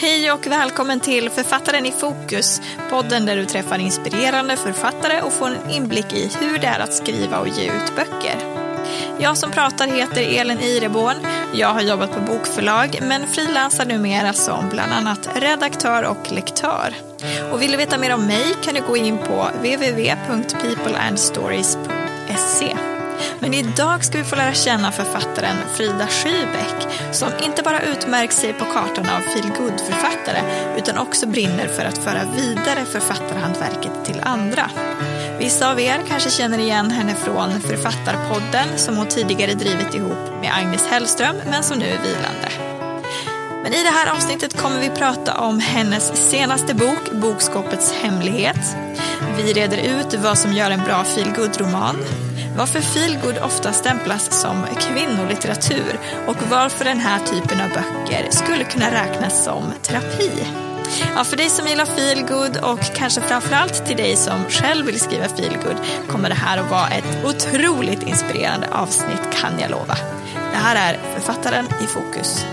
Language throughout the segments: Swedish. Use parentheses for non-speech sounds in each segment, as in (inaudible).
Hej och välkommen till Författaren i fokus, podden där du träffar inspirerande författare och får en inblick i hur det är att skriva och ge ut böcker. Jag som pratar heter Elin Ireborn. Jag har jobbat på bokförlag men frilansar numera som bland annat redaktör och lektör. Och vill du veta mer om mig kan du gå in på www.peopleandstories.se. Men idag ska vi få lära känna författaren Frida Schybeck som inte bara utmärkt sig på kartan av feelgood-författare utan också brinner för att föra vidare författarhantverket till andra. Vissa av er kanske känner igen henne från Författarpodden som hon tidigare drivit ihop med Agnes Hellström men som nu är vilande. Men i det här avsnittet kommer vi prata om hennes senaste bok, Bokskåpets hemlighet. Vi reder ut vad som gör en bra feelgood-roman, varför feelgood ofta stämplas som kvinnolitteratur och varför den här typen av böcker skulle kunna räknas som terapi. Ja, för dig som gillar feelgood och kanske framförallt till dig som själv vill skriva feelgood kommer det här att vara ett otroligt inspirerande avsnitt kan jag lova. Det här är Författaren i fokus.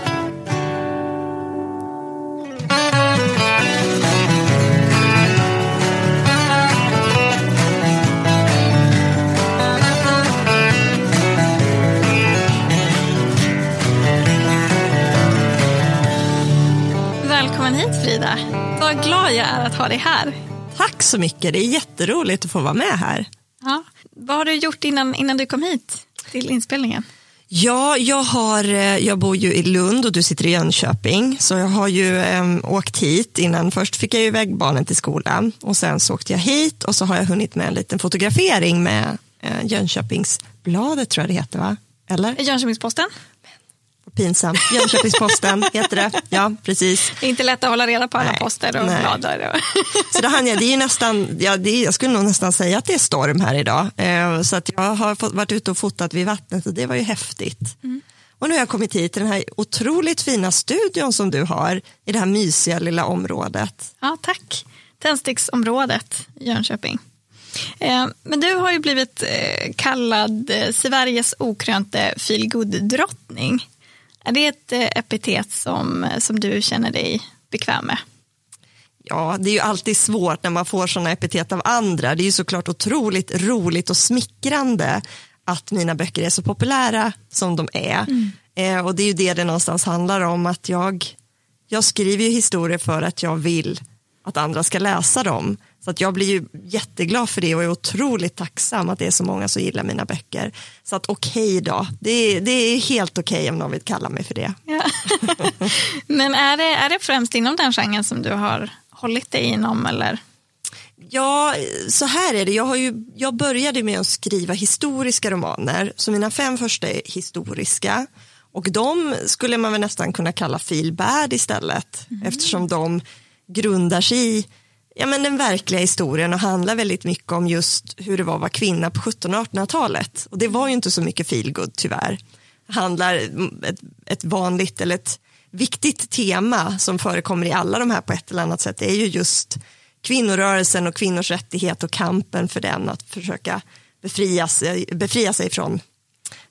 Hit Frida. Vad glad jag är att ha dig här. Tack så mycket, det är jätteroligt att få vara med här. Ja. Vad har du gjort innan, innan du kom hit till inspelningen? Ja, jag, har, eh, jag bor ju i Lund och du sitter i Jönköping. Så jag har ju äm, åkt hit innan. Först fick jag iväg barnen till skolan och sen så åkte jag hit och så har jag hunnit med en liten fotografering med äh, Jönköpingsbladet tror jag det heter va? Eller? Jönköpingsposten. Pinsamt. Jönköpingsposten heter det. Ja, precis. Det är inte lätt att hålla reda på alla nej, poster och nej. blad. (laughs) Så det, hann jag, det är nästan, ja, är, jag skulle nog nästan säga att det är storm här idag. Eh, så att jag har fått, varit ute och fotat vid vattnet och det var ju häftigt. Mm. Och nu har jag kommit hit till den här otroligt fina studion som du har i det här mysiga lilla området. Ja, tack. Tändsticksområdet i Jönköping. Eh, men du har ju blivit eh, kallad Sveriges okrönte feelgood-drottning. Är det ett eh, epitet som, som du känner dig bekväm med? Ja, det är ju alltid svårt när man får sådana epitet av andra. Det är ju såklart otroligt roligt och smickrande att mina böcker är så populära som de är. Mm. Eh, och det är ju det det någonstans handlar om, att jag, jag skriver ju historier för att jag vill att andra ska läsa dem. Så att jag blir ju jätteglad för det och är otroligt tacksam att det är så många som gillar mina böcker. Så att okej okay då, det är, det är helt okej okay om någon vill kalla mig för det. Ja. (laughs) Men är det, är det främst inom den genren som du har hållit dig inom eller? Ja, så här är det. Jag, har ju, jag började med att skriva historiska romaner, så mina fem första är historiska. Och de skulle man väl nästan kunna kalla feel bad istället, mm. eftersom de grundar sig i ja, men den verkliga historien och handlar väldigt mycket om just hur det var att vara kvinna på 1700 och 1800-talet. Och det var ju inte så mycket feelgood tyvärr. Det handlar ett, ett vanligt eller ett viktigt tema som förekommer i alla de här på ett eller annat sätt det är ju just kvinnorörelsen och kvinnors rättighet och kampen för den att försöka befria sig, befria sig från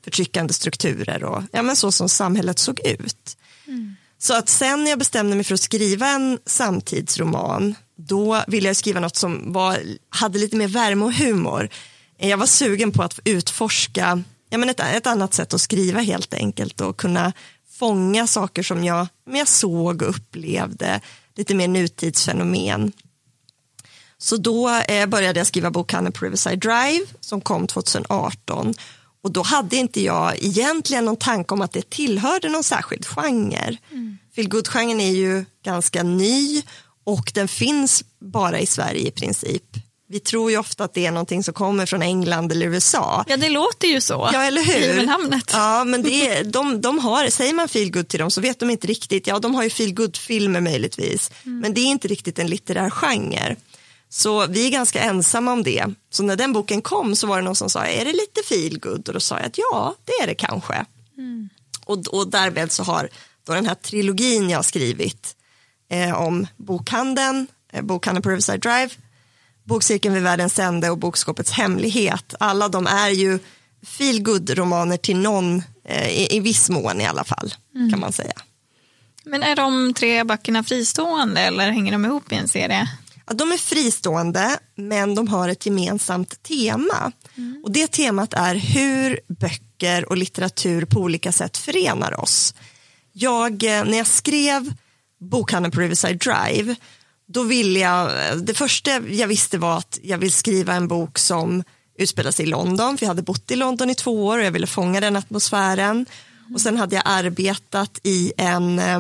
förtryckande strukturer och ja, men så som samhället såg ut. Mm. Så att sen när jag bestämde mig för att skriva en samtidsroman då ville jag skriva något som var, hade lite mer värme och humor. Jag var sugen på att utforska ja, men ett, ett annat sätt att skriva helt enkelt och kunna fånga saker som jag, jag såg och upplevde, lite mer nutidsfenomen. Så då eh, började jag skriva bokhandeln på Riverside Drive som kom 2018 och då hade inte jag egentligen någon tanke om att det tillhörde någon särskild genre. Mm. Feelgood-genren är ju ganska ny och den finns bara i Sverige i princip. Vi tror ju ofta att det är någonting som kommer från England eller USA. Ja, det låter ju så. Ja, eller hur? Namnet. Ja, men det är, (laughs) de, de har, säger man feelgood till dem så vet de inte riktigt. Ja, de har ju feelgood-filmer möjligtvis, mm. men det är inte riktigt en litterär genre. Så vi är ganska ensamma om det. Så när den boken kom så var det någon som sa, är det lite feelgood? Och då sa jag att ja, det är det kanske. Mm. Och, och därmed så har då den här trilogin jag skrivit eh, om bokhandeln, eh, bokhandeln på Riverside Drive, Bokcirkeln vid världens ände och Bokskåpets hemlighet. Alla de är ju feelgood romaner till någon, eh, i, i viss mån i alla fall, mm. kan man säga. Men är de tre böckerna fristående eller hänger de ihop i en serie? Ja, de är fristående men de har ett gemensamt tema. Mm. Och Det temat är hur böcker och litteratur på olika sätt förenar oss. Jag, eh, när jag skrev bokhandeln på Riverside Drive då ville jag, det första jag visste var att jag vill skriva en bok som utspelar sig i London, för jag hade bott i London i två år och jag ville fånga den atmosfären. Och sen hade jag arbetat i en, eh,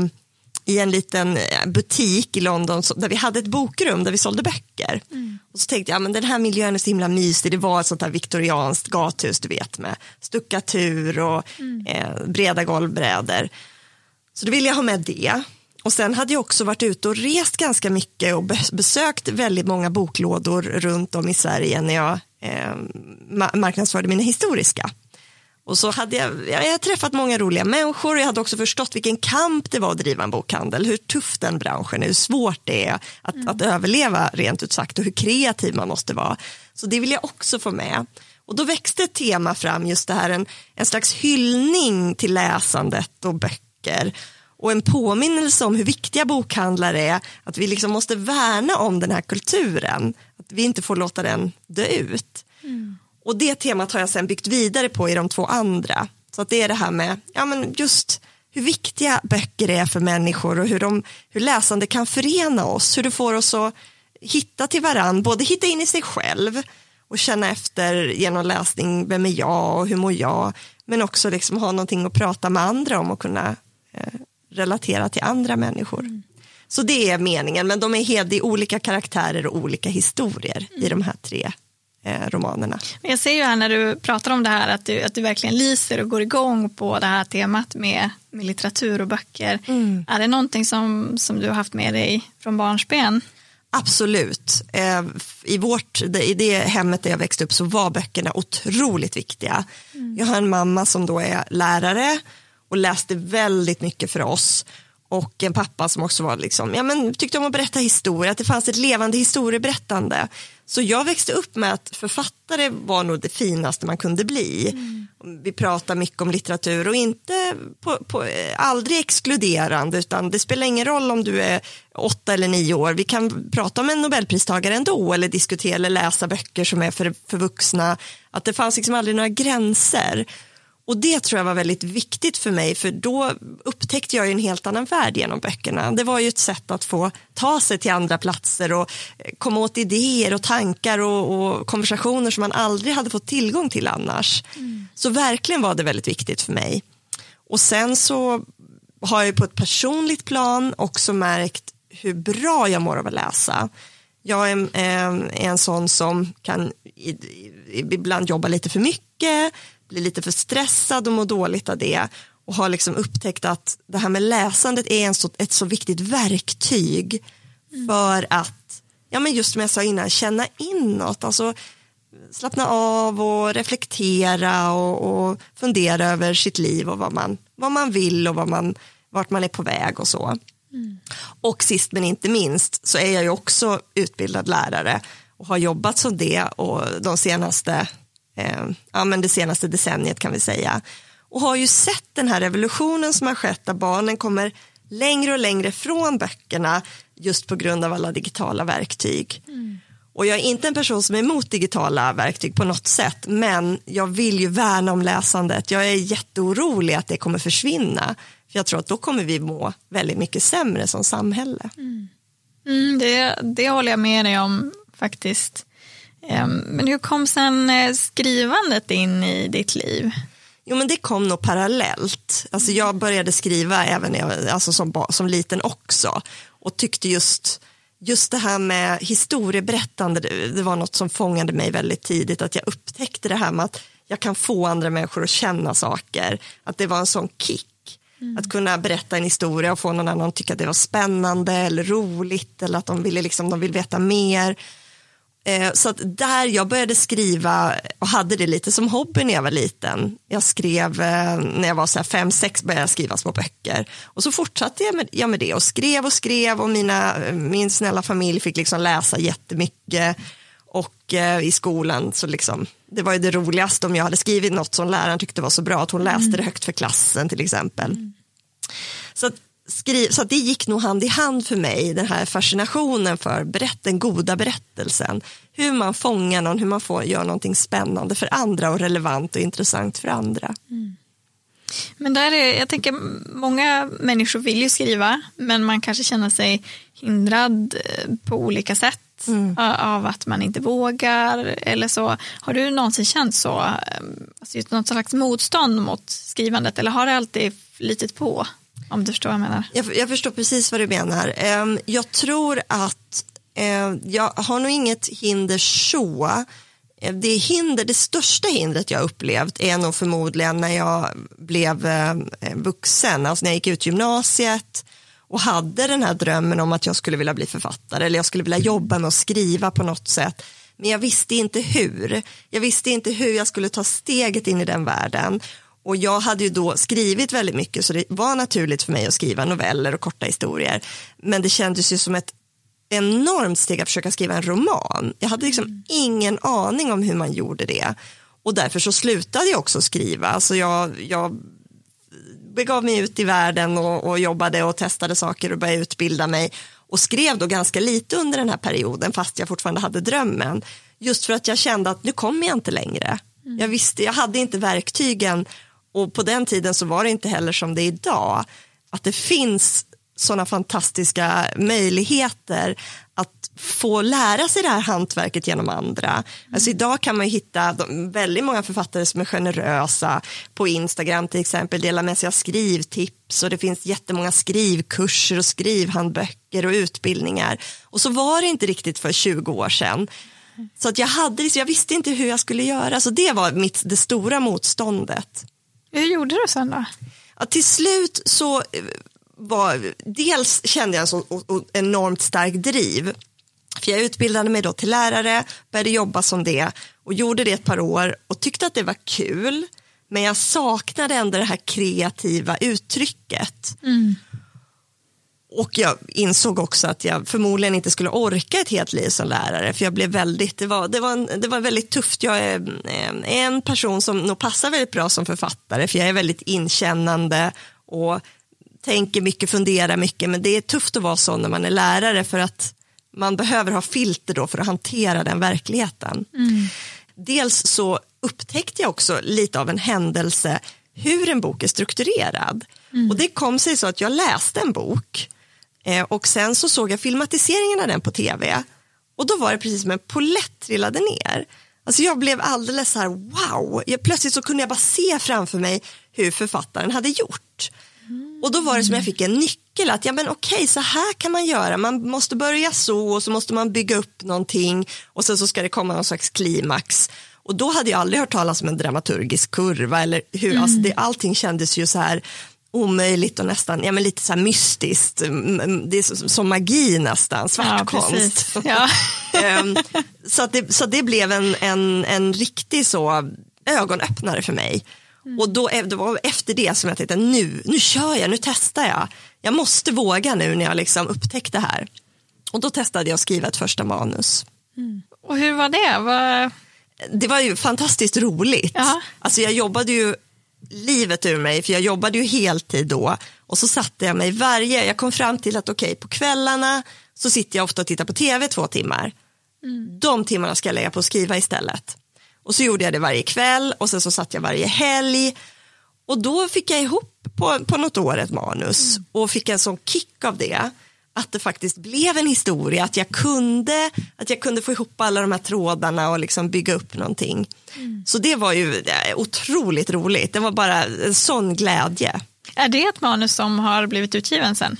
i en liten eh, butik i London där vi hade ett bokrum där vi sålde böcker. Mm. Och så tänkte jag, men den här miljön är så himla mysig, det var ett sånt här viktorianskt gathus du vet med stuckatur och mm. eh, breda golvbrädor. Så då ville jag ha med det. Och sen hade jag också varit ute och rest ganska mycket och besökt väldigt många boklådor runt om i Sverige när jag eh, marknadsförde mina historiska. Och så hade jag, jag hade träffat många roliga människor och jag hade också förstått vilken kamp det var att driva en bokhandel, hur tuff den branschen är, hur svårt det är att, mm. att överleva rent ut sagt och hur kreativ man måste vara. Så det vill jag också få med. Och då växte ett tema fram, just det här en, en slags hyllning till läsandet och böcker och en påminnelse om hur viktiga bokhandlare är, att vi liksom måste värna om den här kulturen, att vi inte får låta den dö ut. Mm. Och det temat har jag sen byggt vidare på i de två andra. Så att det är det här med, ja men just hur viktiga böcker är för människor och hur, de, hur läsande kan förena oss, hur det får oss att hitta till varann, både hitta in i sig själv och känna efter genom läsning, vem är jag och hur mår jag, men också liksom ha någonting att prata med andra om och kunna eh, relatera till andra människor. Mm. Så det är meningen, men de är helt i olika karaktärer och olika historier mm. i de här tre romanerna. Jag ser ju här när du pratar om det här att du, att du verkligen lyser och går igång på det här temat med, med litteratur och böcker. Mm. Är det någonting som, som du har haft med dig från barnsben? Absolut. Eh, I, vårt, I det hemmet där jag växte upp så var böckerna otroligt viktiga. Mm. Jag har en mamma som då är lärare och läste väldigt mycket för oss och en pappa som också var liksom, ja, men, tyckte om att berätta historia, att det fanns ett levande historieberättande. Så jag växte upp med att författare var nog det finaste man kunde bli. Mm. Vi pratar mycket om litteratur och inte på, på, aldrig exkluderande utan det spelar ingen roll om du är åtta eller nio år. Vi kan prata om en nobelpristagare ändå eller diskutera eller läsa böcker som är för, för vuxna. Att det fanns liksom aldrig några gränser. Och det tror jag var väldigt viktigt för mig för då upptäckte jag en helt annan värld genom böckerna. Det var ju ett sätt att få ta sig till andra platser och eh, komma åt idéer och tankar och, och konversationer som man aldrig hade fått tillgång till annars. Mm. Så verkligen var det väldigt viktigt för mig. Och sen så har jag på ett personligt plan också märkt hur bra jag mår av att läsa. Jag är, är en sån som kan ibland jobba lite för mycket blir lite för stressad och mår dåligt av det och har liksom upptäckt att det här med läsandet är en så, ett så viktigt verktyg för att, ja men just som jag sa innan, känna inåt, alltså slappna av och reflektera och, och fundera över sitt liv och vad man, vad man vill och vad man, vart man är på väg och så. Mm. Och sist men inte minst så är jag ju också utbildad lärare och har jobbat som det och de senaste eh, ja, men det senaste decenniet kan vi säga. Och har ju sett den här revolutionen som har skett där barnen kommer längre och längre från böckerna just på grund av alla digitala verktyg. Mm. Och jag är inte en person som är emot digitala verktyg på något sätt, men jag vill ju värna om läsandet. Jag är jätteorolig att det kommer försvinna, för jag tror att då kommer vi må väldigt mycket sämre som samhälle. Mm. Mm, det, det håller jag med dig om faktiskt. Men hur kom sen eh, skrivandet in i ditt liv? Jo men det kom nog parallellt. Alltså jag började skriva även jag, alltså som, som liten också och tyckte just just det här med historieberättande, det, det var något som fångade mig väldigt tidigt, att jag upptäckte det här med att jag kan få andra människor att känna saker, att det var en sån kick. Mm. Att kunna berätta en historia och få någon annan att tycka att det var spännande eller roligt eller att de ville liksom, de vill veta mer. Eh, så att där jag började skriva och hade det lite som hobby när jag var liten. Jag skrev, eh, när jag var så här fem, sex började jag skriva små böcker. Och så fortsatte jag med, jag med det och skrev och skrev och mina, min snälla familj fick liksom läsa jättemycket. Och eh, i skolan så liksom, det var ju det roligaste om jag hade skrivit något som läraren tyckte var så bra att hon läste det högt för klassen till exempel. Mm. Så skriva, så det gick nog hand i hand för mig, den här fascinationen för berätt, den goda berättelsen. Hur man fångar någon, hur man får, gör någonting spännande för andra och relevant och intressant för andra. Mm. Men där är, jag tänker, många människor vill ju skriva, men man kanske känner sig hindrad eh, på olika sätt mm. av att man inte vågar eller så. Har du någonsin känt så, eh, alltså något slags motstånd mot skrivandet eller har det alltid flitit på? Om du förstår vad jag menar. Jag, jag förstår precis vad du menar. Ehm, jag tror att eh, jag har nog inget hinder så. Ehm, det, hinder, det största hindret jag upplevt är nog förmodligen när jag blev eh, vuxen, alltså när jag gick ut gymnasiet och hade den här drömmen om att jag skulle vilja bli författare eller jag skulle vilja jobba med att skriva på något sätt. Men jag visste inte hur. Jag visste inte hur jag skulle ta steget in i den världen. Och jag hade ju då skrivit väldigt mycket så det var naturligt för mig att skriva noveller och korta historier. Men det kändes ju som ett enormt steg att försöka skriva en roman. Jag hade liksom mm. ingen aning om hur man gjorde det. Och därför så slutade jag också skriva. Alltså jag, jag begav mig ut i världen och, och jobbade och testade saker och började utbilda mig och skrev då ganska lite under den här perioden fast jag fortfarande hade drömmen. Just för att jag kände att nu kommer jag inte längre. Mm. Jag visste, jag hade inte verktygen och på den tiden så var det inte heller som det är idag. Att det finns sådana fantastiska möjligheter att få lära sig det här hantverket genom andra. Mm. Alltså idag kan man hitta väldigt många författare som är generösa på Instagram till exempel, delar med sig av skrivtips och det finns jättemånga skrivkurser och skrivhandböcker och utbildningar. Och så var det inte riktigt för 20 år sedan. Så att jag, hade, liksom, jag visste inte hur jag skulle göra, så det var mitt, det stora motståndet. Hur gjorde du sen då? Ja, till slut så eh, var, dels kände jag en så enormt stark driv. För jag utbildade mig då till lärare, började jobba som det och gjorde det ett par år och tyckte att det var kul. Men jag saknade ändå det här kreativa uttrycket. Mm. Och jag insåg också att jag förmodligen inte skulle orka ett helt liv som lärare för jag blev väldigt, det var, det var, en, det var väldigt tufft. Jag är en person som nog passar väldigt bra som författare för jag är väldigt inkännande och tänker mycket, funderar mycket men det är tufft att vara så när man är lärare för att man behöver ha filter då för att hantera den verkligheten. Mm. Dels så upptäckte jag också lite av en händelse hur en bok är strukturerad. Mm. Och det kom sig så att jag läste en bok Eh, och sen så såg jag filmatiseringen av den på tv och då var det precis som en polett trillade ner. Alltså jag blev alldeles så här wow, jag, plötsligt så kunde jag bara se framför mig hur författaren hade gjort. Mm. Och då var det som jag fick en nyckel att ja men okej så här kan man göra, man måste börja så och så måste man bygga upp någonting och sen så ska det komma någon slags klimax. Och då hade jag aldrig hört talas om en dramaturgisk kurva eller hur, mm. alltså det, allting kändes ju så här omöjligt och nästan ja, men lite så mystiskt. Mm, mm, det är som magi nästan, svartkonst. Ja, ja. (laughs) Ehm, så, att det, så det blev en, en, en riktig så ögonöppnare för mig. Mm. Och då, det var efter det som jag tänkte nu, nu kör jag, nu testar jag. Jag måste våga nu när jag liksom upptäckte det här. Och då testade jag att skriva ett första manus. Mm. Och hur var det? Var... Det var ju fantastiskt roligt. Ja. Alltså jag jobbade ju livet ur mig, för jag jobbade ju heltid då. Och så satte jag mig varje, jag kom fram till att okej, okay, på kvällarna så sitter jag ofta och tittar på tv två timmar. Mm. De timmarna ska jag lägga på att skriva istället. Och så gjorde jag det varje kväll och sen så satt jag varje helg. Och då fick jag ihop på, på något år ett manus mm. och fick en sån kick av det att det faktiskt blev en historia, att jag kunde, att jag kunde få ihop alla de här trådarna och liksom bygga upp någonting. Mm. Så det var ju otroligt roligt, det var bara en sån glädje. Är det ett manus som har blivit utgiven sen?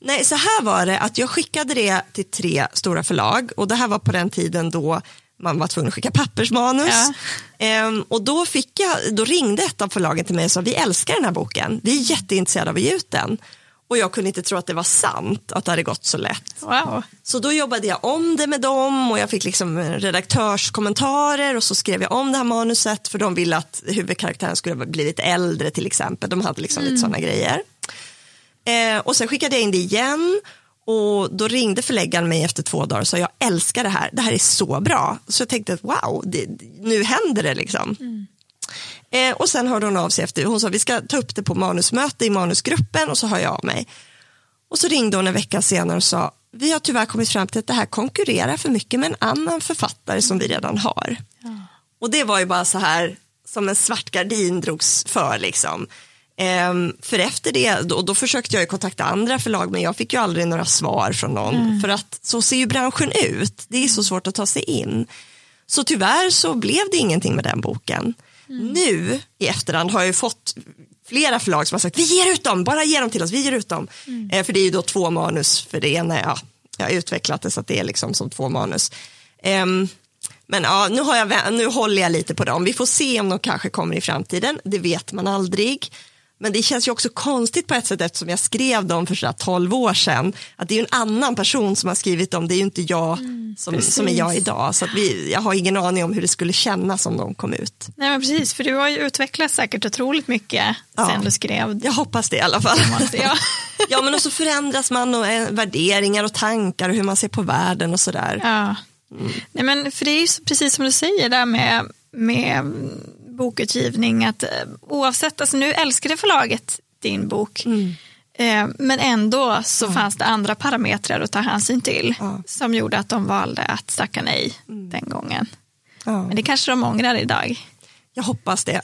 Nej, så här var det att jag skickade det till tre stora förlag och det här var på den tiden då man var tvungen att skicka pappersmanus. Ja. Ehm, och då, fick jag, då ringde ett av förlagen till mig och sa vi älskar den här boken, vi är jätteintresserade av att ge ut den. Och jag kunde inte tro att det var sant att det hade gått så lätt. Wow. Så då jobbade jag om det med dem och jag fick liksom redaktörskommentarer och så skrev jag om det här manuset för de ville att huvudkaraktären skulle bli lite äldre till exempel. De hade liksom mm. lite sådana grejer. Eh, och sen skickade jag in det igen och då ringde förläggaren mig efter två dagar och sa jag älskar det här, det här är så bra. Så jag tänkte att wow, det, nu händer det liksom. Mm. Eh, och sen hörde hon av sig efter, hon sa vi ska ta upp det på manusmöte i manusgruppen och så hör jag av mig. Och så ringde hon en vecka senare och sa, vi har tyvärr kommit fram till att det här konkurrerar för mycket med en annan författare som vi redan har. Ja. Och det var ju bara så här, som en svart gardin drogs för liksom. Ehm, för efter det, då, då försökte jag kontakta andra förlag men jag fick ju aldrig några svar från någon. Mm. För att så ser ju branschen ut, det är så svårt att ta sig in. Så tyvärr så blev det ingenting med den boken. Mm. Nu i efterhand har jag ju fått flera förlag som har sagt vi ger ut dem, bara ge dem till oss, vi ger ut dem. Mm. Eh, för det är ju då två manus för det ena, ja, jag har utvecklat det så att det är liksom som två manus. Eh, men ja, nu, har jag, nu håller jag lite på dem, vi får se om de kanske kommer i framtiden, det vet man aldrig. Men det känns ju också konstigt på ett sätt eftersom jag skrev dem för sådär 12 år sedan. Att det är ju en annan person som har skrivit dem, det är ju inte jag mm, som, som är jag idag. Så vi, jag har ingen aning om hur det skulle kännas om de kom ut. Nej men precis, för du har ju utvecklats säkert otroligt mycket ja, sen du skrev. Jag hoppas det i alla fall. ja. (laughs) ja men också förändras man och eh, värderingar och tankar och hur man ser på världen och sådär. Ja. Mm. Nej men för det är ju precis som du säger där med, med bokutgivning att eh, oavsett, alltså nu älskade förlaget din bok mm. eh, men ändå så ja. fanns det andra parametrar att ta hänsyn till ja. som gjorde att de valde att tacka nej mm. den gången. Ja. Men det kanske de ångrar idag. Jag hoppas det.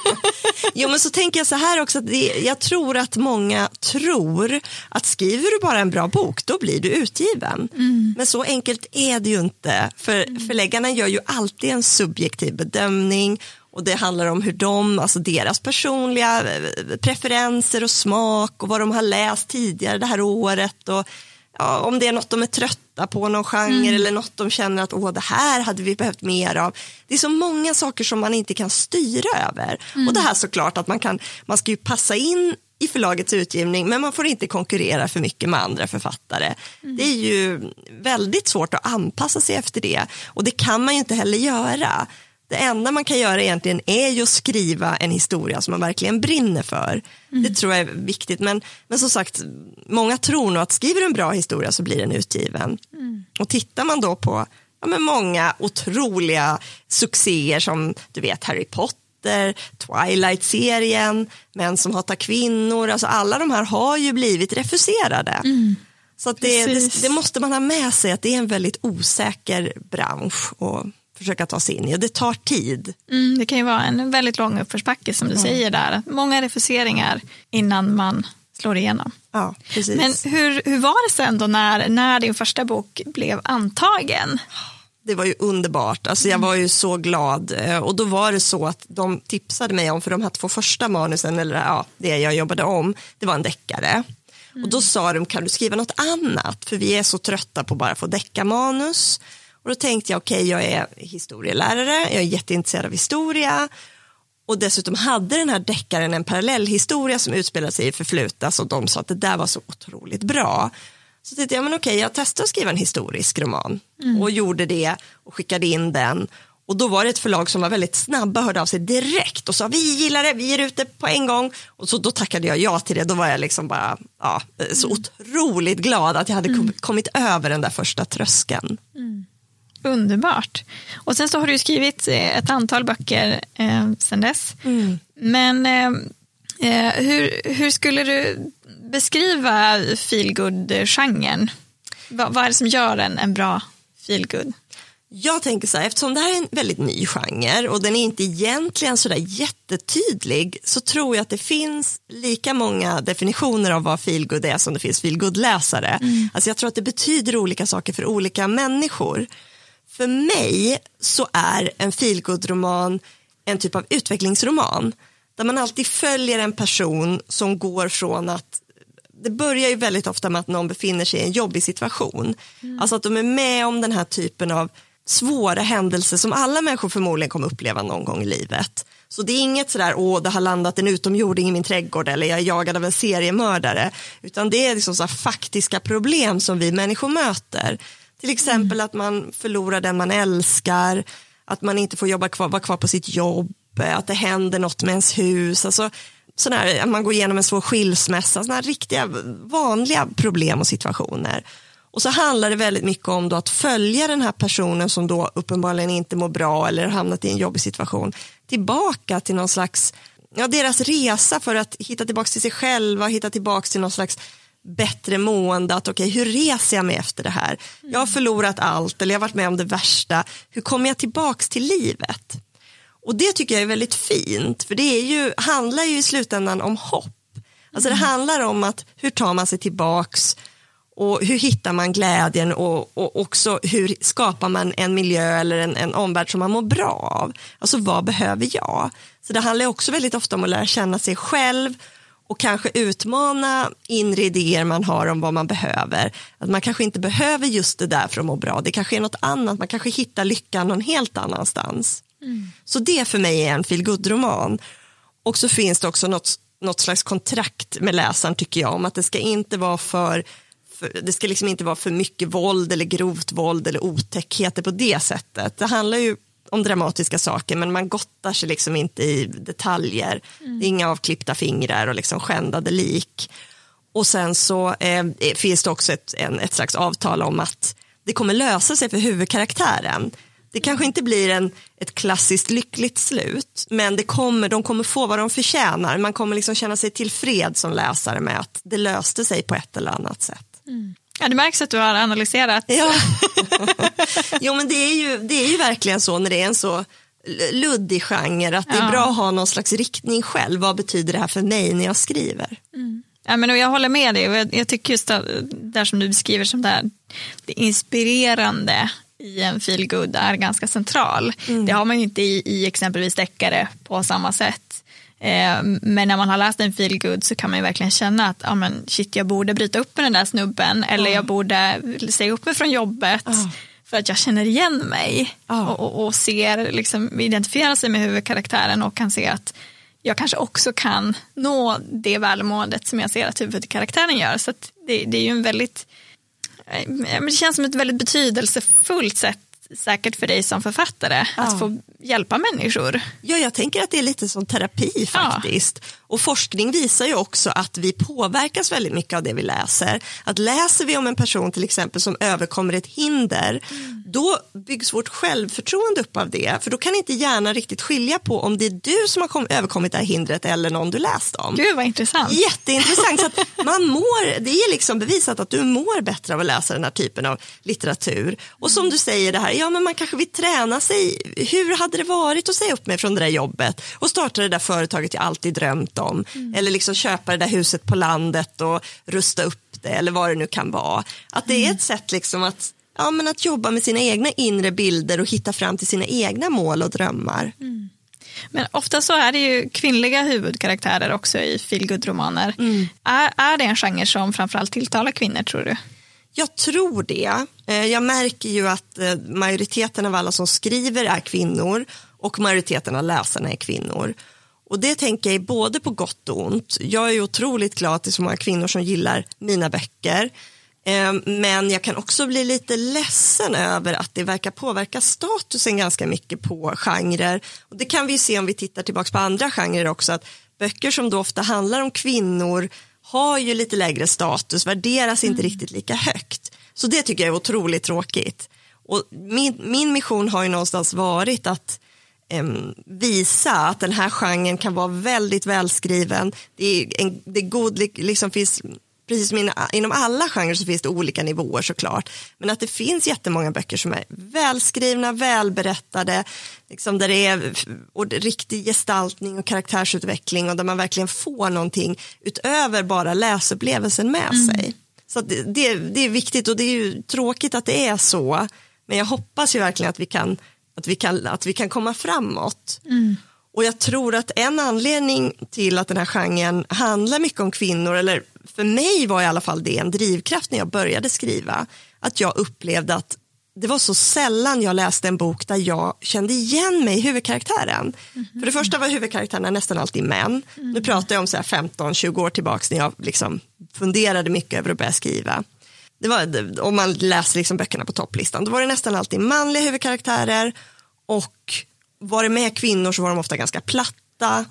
(laughs) jo men så tänker jag så här också, att det, jag tror att många tror att skriver du bara en bra bok då blir du utgiven. Mm. Men så enkelt är det ju inte. För mm. förläggarna gör ju alltid en subjektiv bedömning och det handlar om hur de, alltså deras personliga eh, preferenser och smak och vad de har läst tidigare det här året och ja, om det är något de är trötta på, någon genre mm. eller något de känner att åh, det här hade vi behövt mer av. Det är så många saker som man inte kan styra över. Mm. Och det här såklart att man kan, man ska ju passa in i förlagets utgivning men man får inte konkurrera för mycket med andra författare. Mm. Det är ju väldigt svårt att anpassa sig efter det och det kan man ju inte heller göra. Det enda man kan göra egentligen är ju att skriva en historia som man verkligen brinner för. Mm. Det tror jag är viktigt. Men, men som sagt, många tror nog att skriver du en bra historia så blir den utgiven. Mm. Och tittar man då på ja, men många otroliga succéer som du vet Harry Potter, Twilight-serien, Män som hatar kvinnor, alltså alla de här har ju blivit refuserade. Mm. Så det, det, det, måste man ha med sig att det är en väldigt osäker bransch. Och försöka ta sig in i och det tar tid. Mm, det kan ju vara en väldigt lång uppförsbacke som du ja. säger där. Många refuseringar innan man slår igenom. Ja, precis. Men hur, hur var det sen då när, när din första bok blev antagen? Det var ju underbart, alltså jag var ju så glad eh, och då var det så att de tipsade mig om, för de här två första manusen, eller ja, det jag jobbade om, det var en deckare. Mm. Och då sa de, kan du skriva något annat? För vi är så trötta på bara att få deckarmanus. Och då tänkte jag, okej, okay, jag är historielärare, jag är jätteintresserad av historia och dessutom hade den här deckaren en parallellhistoria som utspelade sig i förflutas och de sa att det där var så otroligt bra. Så tänkte jag, men okej, jag testar att skriva en historisk roman mm. och gjorde det och skickade in den. Och då var det ett förlag som var väldigt snabba, hörde av sig direkt och sa vi gillar det, vi är ute på en gång. Och så då tackade jag ja till det, då var jag liksom bara ja, så mm. otroligt glad att jag hade mm. kommit över den där första tröskeln. Mm. Underbart. Och sen så har du skrivit eh, ett antal böcker eh, sen dess. Mm. Men eh, eh, hur, hur skulle du beskriva feelgood-genren? Vad, vad är det som gör en, en bra feelgood? Jag tänker så här, eftersom det här är en väldigt ny genre och den är inte egentligen så där jättetydlig så tror jag att det finns lika många definitioner av vad feelgood är som det finns feelgood-läsare. Mm. Alltså jag tror att det betyder olika saker för olika människor. För mig så är en feelgood-roman en typ av utvecklingsroman där man alltid följer en person som går från att det börjar ju väldigt ofta med att någon befinner sig i en jobbig situation. Mm. Alltså att de är med om den här typen av svåra händelser som alla människor förmodligen kommer uppleva någon gång i livet. Så det är inget sådär, åh det har landat en utomjording i min trädgård eller jag är jagad av en seriemördare. Utan det är liksom så faktiska problem som vi människor möter. Till exempel mm. att man förlorar den man älskar, att man inte får jobba kvar, vara kvar på sitt jobb, eh, att det händer något med ens hus. Alltså, sådär, att man går igenom en svår skilsmässa, sådana här riktiga vanliga problem och situationer. Och så handlar det väldigt mycket om då att följa den här personen som då uppenbarligen inte mår bra eller har hamnat i en jobbig situation tillbaka till någon slags, ja deras resa för att hitta tillbaka till sig själva, hitta tillbaka till någon slags bättre mående, att okej, okay, hur reser jag mig efter det här? Jag har förlorat allt eller jag har varit med om det värsta, hur kommer jag tillbaks till livet? Och det tycker jag är väldigt fint, för det är ju, handlar ju i slutändan om hopp. Alltså det handlar om att hur tar man sig tillbaks och hur hittar man glädjen och, och också hur skapar man en miljö eller en, en omvärld som man mår bra av. Alltså vad behöver jag? Så det handlar också väldigt ofta om att lära känna sig själv och kanske utmana inre idéer man har om vad man behöver. Att man kanske inte behöver just det där för att må bra, det kanske är något annat, man kanske hittar lyckan någon helt annanstans. Mm. Så det för mig är en feelgood-roman. Och så finns det också något, något slags kontrakt med läsaren tycker jag om att det ska inte vara för, för det ska liksom inte vara för mycket våld eller grovt våld eller otäckheter på det sättet. Det handlar ju om dramatiska saker men man gottar sig liksom inte i detaljer. Mm. Inga avklippta fingrar och liksom skändade lik. Och sen så eh, finns det också ett, en, ett slags avtal om att det kommer lösa sig för huvudkaraktären. Det kanske inte blir en, ett klassiskt lyckligt slut men det kommer, de kommer få vad de förtjänar. Man kommer liksom känna sig tillfreds som läsare med att det löste sig på ett eller annat sätt. Mm. Ja, det märks att du har analyserat. Ja. (laughs) jo, men det är, ju, det är ju verkligen så när det är en så luddig genre att det är ja. bra att ha någon slags riktning själv. Vad betyder det här för mig när jag skriver? Mm. Ja, men jag håller med dig jag, jag tycker just det där som du beskriver som det, här, det inspirerande i en feelgood är ganska central. Mm. Det har man ju inte i, i exempelvis deckare på samma sätt. Eh, men när man har läst en feelgood så kan man ju verkligen känna att ah, men shit, jag borde bryta upp med den där snubben eller jag borde säga upp mig från jobbet för att jag känner igen mig och, och, och, ser, liksom, identifierar sig med huvudkaraktären och kan se att jag kanske också kan nå det välmåendet som jag ser att huvudkaraktären gör. Så det, det, är ju en väldigt, eh, det känns som ett väldigt betydelsefullt sätt säkert för dig som författare ja. att få hjälpa människor. Ja, jag tänker att det är lite som terapi faktiskt. Ja. Och forskning visar ju också att vi påverkas väldigt mycket av det vi läser. Att läser vi om en person till exempel som överkommer ett hinder, mm. då byggs vårt självförtroende upp av det. För då kan inte hjärnan riktigt skilja på om det är du som har kom, överkommit det här hindret eller någon du läst om. Gud vad intressant. Jätteintressant. så att (laughs) man mår, det är liksom bevisat att du mår bättre av att läsa den här typen av litteratur. Och som du säger det här, ja men man kanske vill träna sig. Hur hade det varit att säga upp mig från det där jobbet och starta det där företaget jag alltid drömt om. Mm. Eller liksom köpa det där huset på landet och rusta upp det eller vad det nu kan vara. Att det är ett sätt liksom att, ja, men att jobba med sina egna inre bilder och hitta fram till sina egna mål och drömmar. Mm. Men ofta så är det ju kvinnliga huvudkaraktärer också i feelgood-romaner. Mm. Är, är det en genre som framförallt tilltalar kvinnor tror du? Jag tror det. Eh, jag märker ju att eh, majoriteten av alla som skriver är kvinnor och majoriteten av läsarna är kvinnor. Och det tänker jag både på gott och ont. Jag är otroligt glad att det är så många kvinnor som gillar mina böcker. Eh, men jag kan också bli lite ledsen över att det verkar påverka statusen ganska mycket på genrer. Och det kan vi se om vi tittar tillbaka på andra genrer också, att böcker som då ofta handlar om kvinnor har ju lite lägre status, värderas inte mm. riktigt lika högt. Så det tycker jag är otroligt tråkigt. Och min, min mission har ju någonstans varit att visa att den här genren kan vara väldigt välskriven. Det är, en, det är god, liksom finns precis som inom alla genrer så finns det olika nivåer såklart. Men att det finns jättemånga böcker som är välskrivna, välberättade, liksom där det är och riktig gestaltning och karaktärsutveckling och där man verkligen får någonting utöver bara läsupplevelsen med mm. sig. Så det, det, det, är viktigt och det är ju tråkigt att det är så. Men jag hoppas ju verkligen att vi kan, att vi kan, att vi kan komma framåt. Mm. Och jag tror att en anledning till att den här genren handlar mycket om kvinnor, eller för mig var i alla fall det en drivkraft när jag började skriva, att jag upplevde att det var så sällan jag läste en bok där jag kände igen mig i huvudkaraktären. Mm. För det första var huvudkaraktärerna nästan alltid män. Mm. Nu pratar jag om 15-20 år tillbaka när jag liksom funderade mycket över att börja skriva. Det var, om man läser liksom böckerna på topplistan, då var det nästan alltid manliga huvudkaraktärer och var det med kvinnor så var de ofta ganska platta.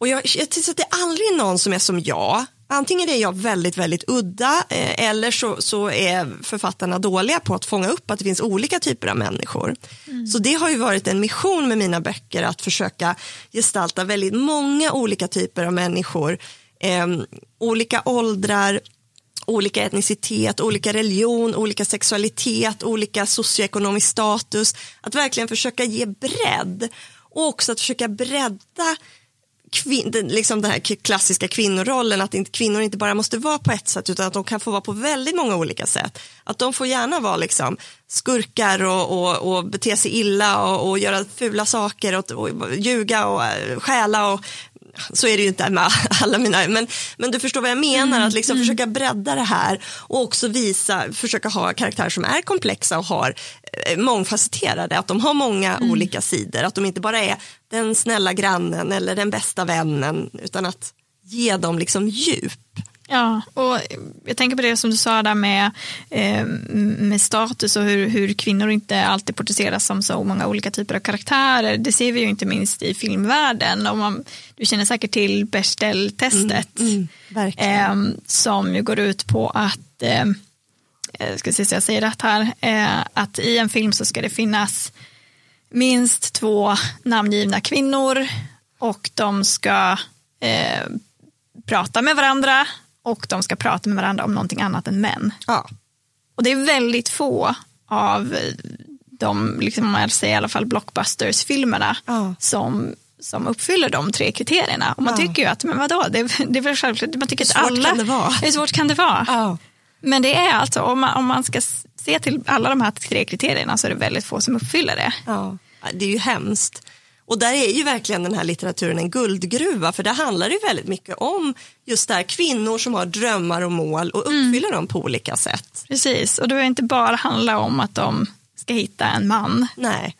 Och jag, jag tycker att det är aldrig någon som är som jag. Antingen är jag väldigt, väldigt udda eh, eller så, så är författarna dåliga på att fånga upp att det finns olika typer av människor. Mm. Så det har ju varit en mission med mina böcker att försöka gestalta väldigt många olika typer av människor. Eh, olika åldrar, olika etnicitet, olika religion, olika sexualitet, olika socioekonomisk status. Att verkligen försöka ge bredd och också att försöka bredda kvin, den, liksom den här klassiska kvinnorollen, att inte, kvinnor inte bara måste vara på ett sätt utan att de kan få vara på väldigt många olika sätt. Att de får gärna vara liksom skurkar och, och, och bete sig illa och, och göra fula saker och, och ljuga och eh, stjäla och så är det ju inte med (laughs) alla mina, men, men du förstår vad jag menar, mm, att liksom mm. försöka bredda det här och också visa, försöka ha karaktärer som är komplexa och har eh, mångfacetterade, att de har många mm. olika sidor, att de inte bara är den snälla grannen eller den bästa vännen, utan att ge dem liksom djup. Ja, och jag tänker på det som du sa där med, eh, med status och hur, hur kvinnor inte alltid porträtteras som så många olika typer av karaktärer. Det ser vi ju inte minst i filmvärlden. Om man, du känner säkert till Bechdel-testet mm, mm, eh, som ju går ut på att, eh, ska se så jag säger rätt här, eh, att i en film så ska det finnas minst två namngivna kvinnor och de ska eh, prata med varandra och de ska prata med varandra om någonting annat än män. Ja. Och det är väldigt få av de, liksom, man säger i alla fall blockbusters-filmerna ja. som som uppfyller de tre kriterierna. Och man ja. tycker ju att, men vadå, det, det är väl självklart, man tycker att alla... Kan det vara? Hur svårt kan det vara? Ja. Men det är alltså, om man, om man ska se till alla de här tre kriterierna så är det väldigt få som uppfyller det. Ja. Det är ju hemskt. Och där är ju verkligen den här litteraturen en guldgruva för det handlar ju väldigt mycket om just där kvinnor som har drömmar och mål och mm. uppfyller mm. dem på olika sätt. Precis, och det inte bara handla om att de ska hitta en man. Nej.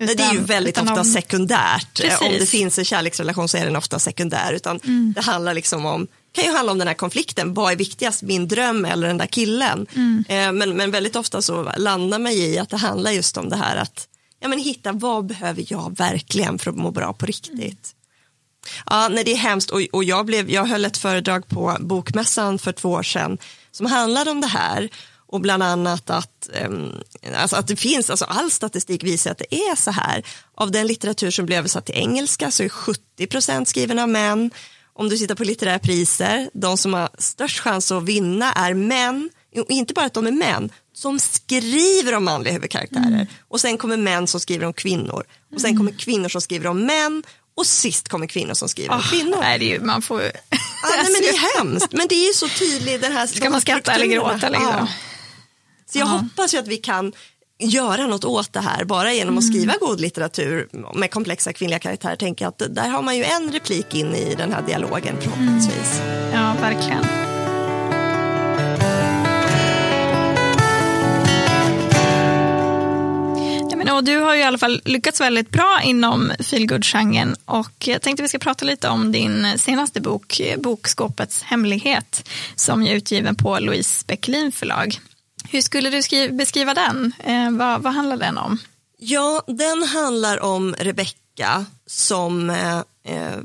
Utan, det är ju väldigt ofta om... sekundärt. Precis. Om det finns en kärleksrelation så är den ofta sekundär. Utan mm. Det handlar liksom om kan ju handla om den här konflikten, vad är viktigast, min dröm eller den där killen? Mm. Eh, men, men väldigt ofta så landar man i att det handlar just om det här att ja, men hitta vad behöver jag verkligen för att må bra på riktigt. Ja, nej, det är hemskt och, och jag, blev, jag höll ett föredrag på Bokmässan för två år sedan som handlade om det här och bland annat att, um, alltså att det finns, alltså all statistik visar att det är så här. Av den litteratur som blir översatt till engelska så är 70 procent skriven av män. Om du tittar på litterära priser, de som har störst chans att vinna är män, och inte bara att de är män, som skriver om manliga huvudkaraktärer mm. och sen kommer män som skriver om kvinnor och sen kommer kvinnor som skriver om män och sist kommer kvinnor som skriver oh, om kvinnor. Nej, det är ju, man får... ja, nej, men det är hemskt, men det är ju så tydligt den här Ska man skratta eller gråta? Liksom? Ja. Så jag uh hoppas ju att vi kan göra något åt det här bara genom att mm. skriva god litteratur med komplexa kvinnliga karaktärer. Tänker att där har man ju en replik in i den här dialogen förhoppningsvis. Mm. Ja, verkligen. Och du har ju i alla fall lyckats väldigt bra inom feelgood-genren och jag tänkte vi ska prata lite om din senaste bok, Bokskåpets hemlighet, som är utgiven på Louise Bäckelin förlag. Hur skulle du beskriva den? Eh, vad, vad handlar den om? Ja, den handlar om Rebecka som eh, eh,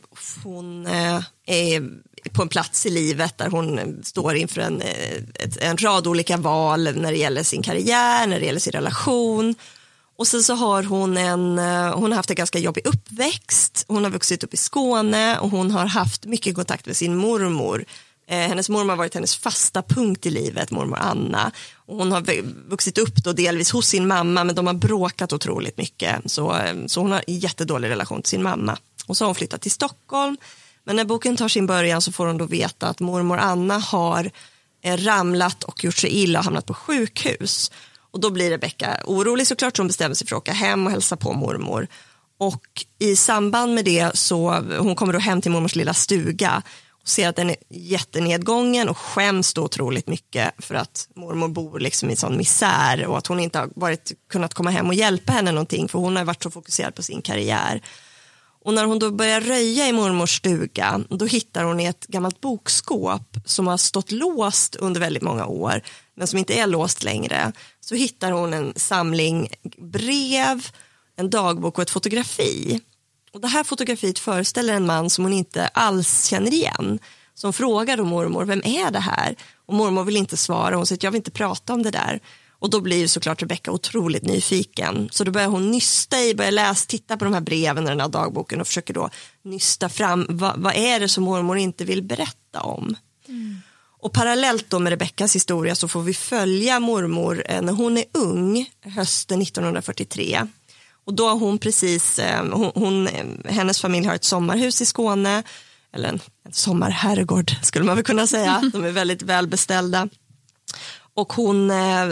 hon eh, är på en plats i livet där hon står inför en, eh, en rad olika val när det gäller sin karriär, när det gäller sin relation och sen så har hon en, eh, hon har haft en ganska jobbig uppväxt. Hon har vuxit upp i Skåne och hon har haft mycket kontakt med sin mormor. Eh, hennes mormor har varit hennes fasta punkt i livet, mormor Anna. Och hon har vuxit upp då delvis hos sin mamma men de har bråkat otroligt mycket. Så, eh, så hon har en jättedålig relation till sin mamma. Och så har hon flyttat till Stockholm. Men när boken tar sin början så får hon då veta att mormor Anna har eh, ramlat och gjort sig illa och hamnat på sjukhus. Och då blir Rebecka orolig såklart så hon bestämmer sig för att åka hem och hälsa på mormor. Och i samband med det så hon kommer då hem till mormors lilla stuga och ser att den är jättenedgången och skäms då otroligt mycket för att mormor bor liksom i sån misär och att hon inte har varit, kunnat komma hem och hjälpa henne någonting för hon har varit så fokuserad på sin karriär. Och när hon då börjar röja i mormors stuga då hittar hon i ett gammalt bokskåp som har stått låst under väldigt många år men som inte är låst längre så hittar hon en samling brev, en dagbok och ett fotografi. Och det här fotografiet föreställer en man som hon inte alls känner igen. Som frågar då mormor, vem är det här? Och mormor vill inte svara, hon säger jag vill inte prata om det där. Och då blir ju såklart Rebecka otroligt nyfiken. Så då börjar hon nysta i, börjar läsa, titta på de här breven och den här dagboken och försöker då nysta fram, vad, vad är det som mormor inte vill berätta om? Mm. Och parallellt då med Rebeckas historia så får vi följa mormor eh, när hon är ung, hösten 1943. Och då har hon precis, eh, hon, hon, hennes familj har ett sommarhus i Skåne, eller en, en sommarherrgård skulle man väl kunna säga, (laughs) de är väldigt välbeställda. Och hon, eh,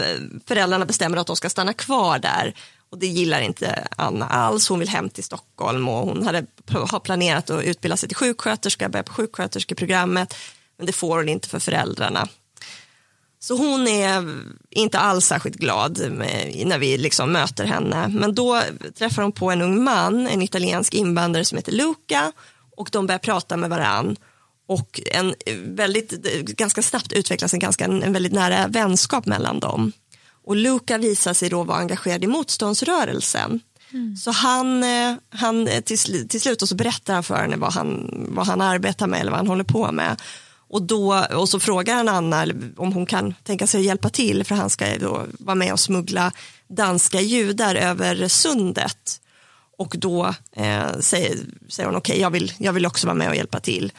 föräldrarna bestämmer att de ska stanna kvar där och det gillar inte Anna alls, hon vill hem till Stockholm och hon hade, har planerat att utbilda sig till sjuksköterska, börja på sjuksköterskeprogrammet, men det får hon inte för föräldrarna. Så hon är inte alls särskilt glad med, när vi liksom möter henne. Men då träffar hon på en ung man, en italiensk invandrare som heter Luca och de börjar prata med varann. Och en väldigt, ganska snabbt utvecklas en, ganska, en väldigt nära vänskap mellan dem. Och Luca visar sig då vara engagerad i motståndsrörelsen. Mm. Så han, eh, han eh, till, till slut och så berättar han för henne vad han, vad han arbetar med eller vad han håller på med. Och, då, och så frågar han Anna om hon kan tänka sig att hjälpa till för han ska då vara med och smuggla danska judar över sundet. Och då eh, säger, säger hon okej, okay, jag, vill, jag vill också vara med och hjälpa till.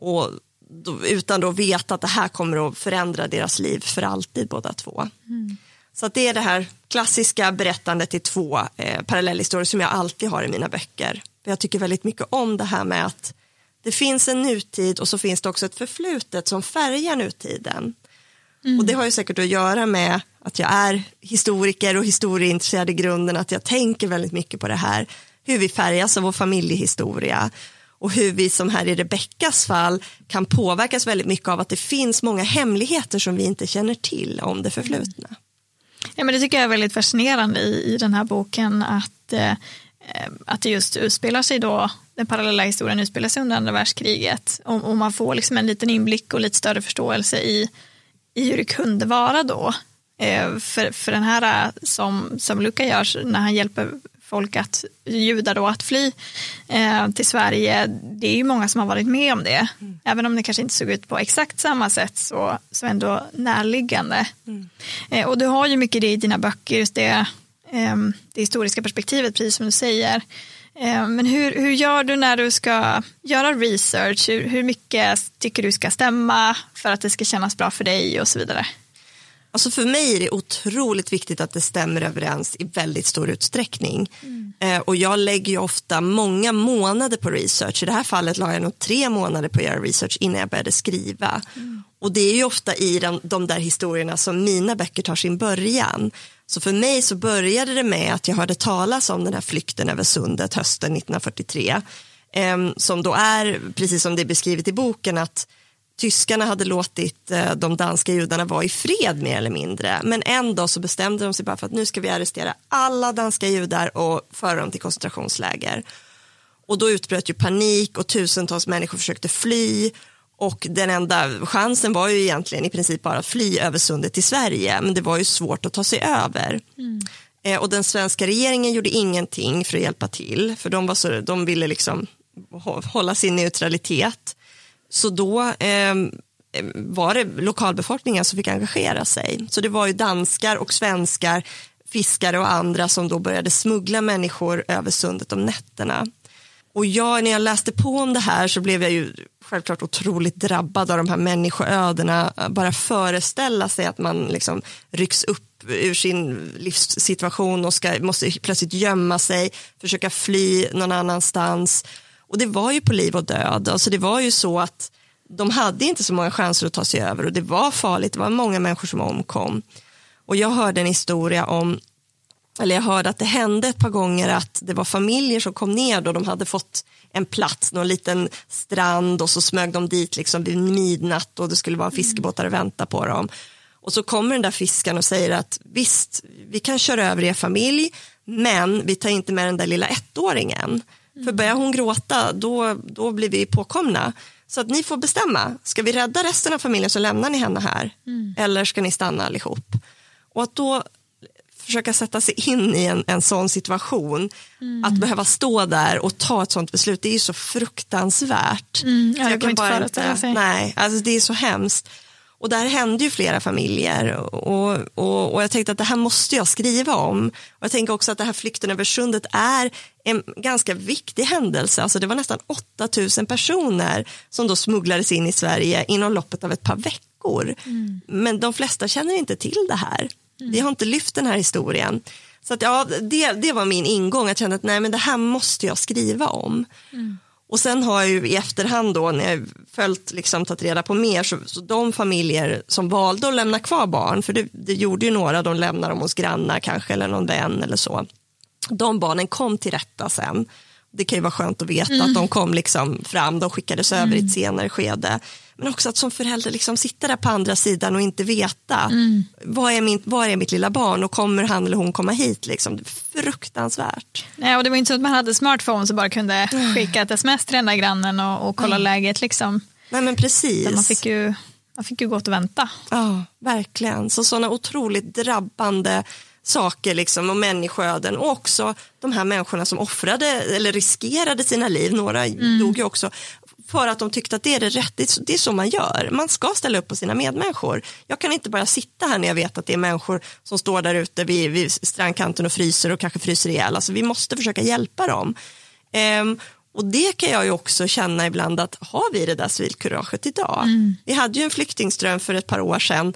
Och då, utan att veta att det här kommer att förändra deras liv för alltid båda två. Mm. Så det är det här klassiska berättandet i två eh, parallellhistorier som jag alltid har i mina böcker. För jag tycker väldigt mycket om det här med att det finns en nutid och så finns det också ett förflutet som färgar nutiden. Mm. Och det har ju säkert att göra med att jag är historiker och historieintresserad i grunden, att jag tänker väldigt mycket på det här, hur vi färgas av vår familjehistoria och hur vi som här i Rebeckas fall kan påverkas väldigt mycket av att det finns många hemligheter som vi inte känner till om det förflutna. Ja, men det tycker jag är väldigt fascinerande i, i den här boken att, eh, att det just utspelar sig då, den parallella historien utspelar sig under andra världskriget och, och man får liksom en liten inblick och lite större förståelse i, i hur det kunde vara då. Eh, för, för den här eh, som, som Luca gör när han hjälper folk att, judar då, att fly eh, till Sverige. Det är ju många som har varit med om det. Mm. Även om det kanske inte såg ut på exakt samma sätt så, så ändå närliggande. Mm. Eh, och du har ju mycket det i dina böcker, just det, eh, det historiska perspektivet, precis som du säger. Eh, men hur, hur gör du när du ska göra research? Hur, hur mycket tycker du ska stämma för att det ska kännas bra för dig och så vidare? Alltså för mig är det otroligt viktigt att det stämmer överens i väldigt stor utsträckning. Mm. Eh, och jag lägger ju ofta många månader på research. I det här fallet la jag nog tre månader på att göra research innan jag började skriva. Mm. Och det är ju ofta i de, de där historierna som mina böcker tar sin början. Så för mig så började det med att jag hörde talas om den här flykten över sundet hösten 1943. Eh, som då är, precis som det är beskrivet i boken, att tyskarna hade låtit eh, de danska judarna vara i fred mer eller mindre. Men en dag så bestämde de sig bara för att nu ska vi arrestera alla danska judar och föra dem till koncentrationsläger. Och då utbröt ju panik och tusentals människor försökte fly och den enda chansen var ju egentligen i princip bara att fly över sundet till Sverige men det var ju svårt att ta sig över. Mm. Eh, och den svenska regeringen gjorde ingenting för att hjälpa till för de, var så, de ville liksom hålla sin neutralitet. Så då eh, var det lokalbefolkningen som fick engagera sig. Så det var ju danskar och svenskar, fiskare och andra som då började smuggla människor över sundet om nätterna. Och jag, när jag läste på om det här så blev jag ju självklart otroligt drabbad av de här människoödena. Bara föreställa sig att man liksom rycks upp ur sin livssituation och ska, måste plötsligt gömma sig, försöka fly någon annanstans. Och det var ju på liv och död. Alltså det var ju så att de hade inte så många chanser att ta sig över och det var farligt. Det var många människor som omkom. Och jag hörde en historia om, eller jag hörde att det hände ett par gånger att det var familjer som kom ner och de hade fått en plats, någon liten strand och så smög de dit liksom vid midnatt och det skulle vara fiskebåtar och vänta på dem. Och så kommer den där fiskaren och säger att visst, vi kan köra över er familj, men vi tar inte med den där lilla ettåringen. För börjar hon gråta då, då blir vi påkomna. Så att ni får bestämma, ska vi rädda resten av familjen så lämnar ni henne här mm. eller ska ni stanna allihop? Och att då försöka sätta sig in i en, en sån situation, mm. att behöva stå där och ta ett sånt beslut, det är ju så fruktansvärt. Mm, ja, jag kan inte föreställa sig. Nej, alltså det är så hemskt. Och där hände ju flera familjer och, och, och jag tänkte att det här måste jag skriva om. Och jag tänker också att det här flykten över sundet är en ganska viktig händelse. Alltså det var nästan 8000 personer som då smugglades in i Sverige inom loppet av ett par veckor veckor. Men de flesta känner inte till det här. Vi har inte lyft den här historien. Så att, ja, det, det var min ingång, att känna att nej, men det här måste jag skriva om. Och sen har jag ju i efterhand då när jag följt, liksom tagit reda på mer, så, så de familjer som valde att lämna kvar barn, för det, det gjorde ju några, de lämnar dem hos grannar kanske eller någon vän eller så. De barnen kom till rätta sen. Det kan ju vara skönt att veta mm. att de kom liksom fram, de skickades över mm. i ett mm. senare skede. Men också att som förälder liksom sitta där på andra sidan och inte veta mm. vad, är min, vad är mitt lilla barn och kommer han eller hon komma hit. Liksom. Fruktansvärt. Nej, och det var inte så att man hade smartphone så bara kunde skicka ett sms till den där grannen och, och kolla mm. läget. Liksom. Nej, men precis. man fick ju man fick ju gå och vänta. Ja, verkligen. Så sådana otroligt drabbande saker liksom och människoöden och också de här människorna som offrade eller riskerade sina liv, några mm. dog ju också för att de tyckte att det är det rätt, det är så man gör. Man ska ställa upp på sina medmänniskor. Jag kan inte bara sitta här när jag vet att det är människor som står där ute vid, vid strandkanten och fryser och kanske fryser ihjäl. Alltså, vi måste försöka hjälpa dem. Um, och det kan jag ju också känna ibland att har vi det där civilkuraget idag? Mm. Vi hade ju en flyktingström för ett par år sedan,